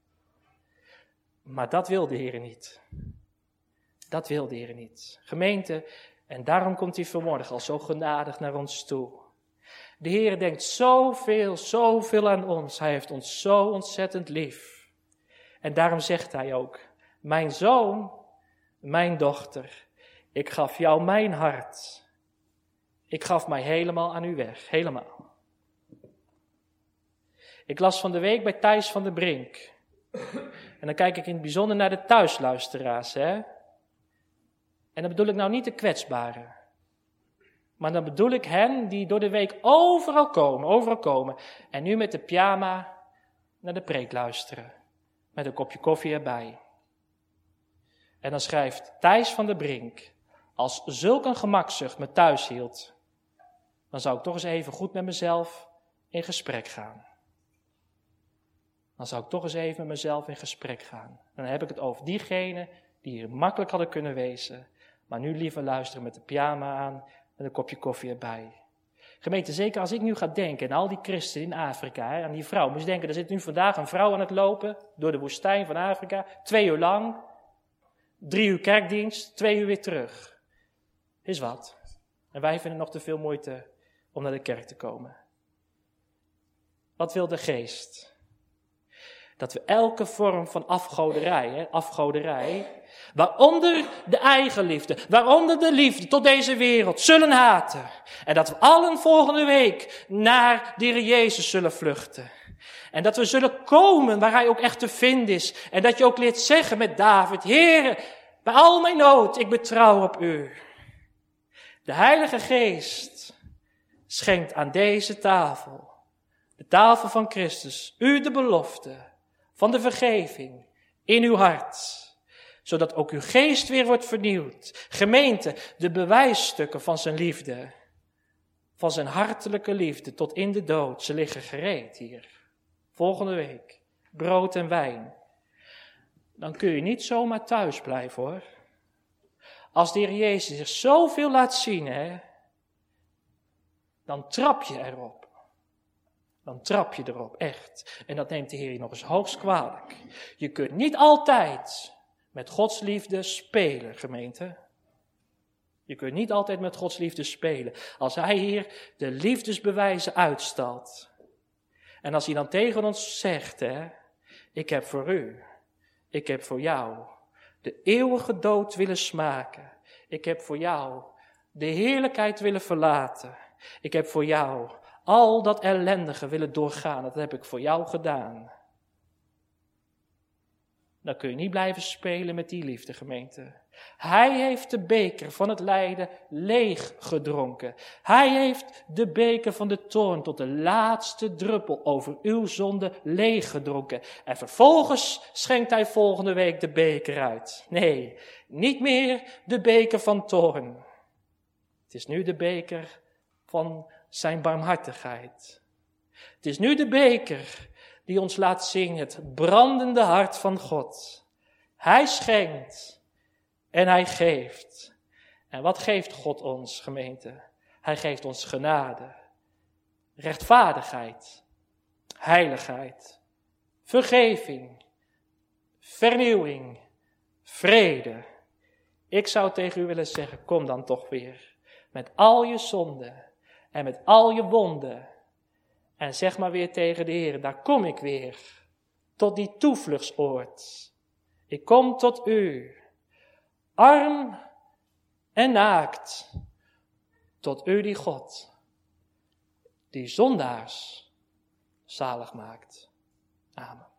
[SPEAKER 1] Maar dat wil de Heer niet. Dat wil de Heer niet. Gemeente, en daarom komt hij vanmorgen al zo genadig naar ons toe. De Heer denkt zoveel, zoveel aan ons. Hij heeft ons zo ontzettend lief. En daarom zegt hij ook, mijn zoon, mijn dochter, ik gaf jou mijn hart. Ik gaf mij helemaal aan u weg, helemaal. Ik las van de week bij Thijs van de Brink. En dan kijk ik in het bijzonder naar de thuisluisteraars. Hè? En dan bedoel ik nou niet de kwetsbaren. Maar dan bedoel ik hen die door de week overal komen, overal komen. En nu met de pyjama naar de preek luisteren. Met een kopje koffie erbij. En dan schrijft Thijs van der Brink, als zulk een gemakzucht me thuis hield, dan zou ik toch eens even goed met mezelf in gesprek gaan. Dan zou ik toch eens even met mezelf in gesprek gaan. Dan heb ik het over diegenen die hier makkelijk hadden kunnen wezen, maar nu liever luisteren met de pyjama aan en een kopje koffie erbij. Gemeente, zeker als ik nu ga denken aan al die christenen in Afrika, aan die vrouw. Moet denken, er zit nu vandaag een vrouw aan het lopen door de woestijn van Afrika, twee uur lang, drie uur kerkdienst, twee uur weer terug. Is wat. En wij vinden nog te veel moeite om naar de kerk te komen. Wat wil de geest? dat we elke vorm van afgoderij, hè, afgoderij, waaronder de eigenliefde, waaronder de liefde tot deze wereld, zullen haten. En dat we allen volgende week naar de Heer Jezus zullen vluchten. En dat we zullen komen waar Hij ook echt te vinden is. En dat je ook leert zeggen met David, Heere, bij al mijn nood, ik betrouw op U. De Heilige Geest schenkt aan deze tafel, de tafel van Christus, u de belofte van de vergeving in uw hart zodat ook uw geest weer wordt vernieuwd. Gemeente, de bewijsstukken van zijn liefde, van zijn hartelijke liefde tot in de dood, ze liggen gereed hier. Volgende week, brood en wijn. Dan kun je niet zomaar thuis blijven hoor. Als de Heer Jezus zich zoveel laat zien, hè, dan trap je erop. Dan trap je erop, echt. En dat neemt de Heer je nog eens hoogst kwalijk. Je kunt niet altijd met Gods liefde spelen, gemeente. Je kunt niet altijd met Gods liefde spelen. Als Hij hier de liefdesbewijzen uitstalt. En als Hij dan tegen ons zegt, hè, ik heb voor u, ik heb voor jou de eeuwige dood willen smaken. Ik heb voor jou de heerlijkheid willen verlaten. Ik heb voor jou al dat ellendige willen doorgaan. Dat heb ik voor jou gedaan. Dan kun je niet blijven spelen met die liefde, gemeente. Hij heeft de beker van het lijden leeg gedronken. Hij heeft de beker van de toorn tot de laatste druppel over uw zonde leeg gedronken. En vervolgens schenkt hij volgende week de beker uit. Nee, niet meer de beker van toorn. Het is nu de beker van zijn barmhartigheid. Het is nu de beker die ons laat zien het brandende hart van God. Hij schenkt en hij geeft. En wat geeft God ons, gemeente? Hij geeft ons genade, rechtvaardigheid, heiligheid, vergeving, vernieuwing, vrede. Ik zou tegen u willen zeggen, kom dan toch weer met al je zonden en met al je wonden en zeg maar weer tegen de Heer, daar kom ik weer, tot die toevluchtsoord. Ik kom tot u, arm en naakt, tot u die God, die zondaars zalig maakt. Amen.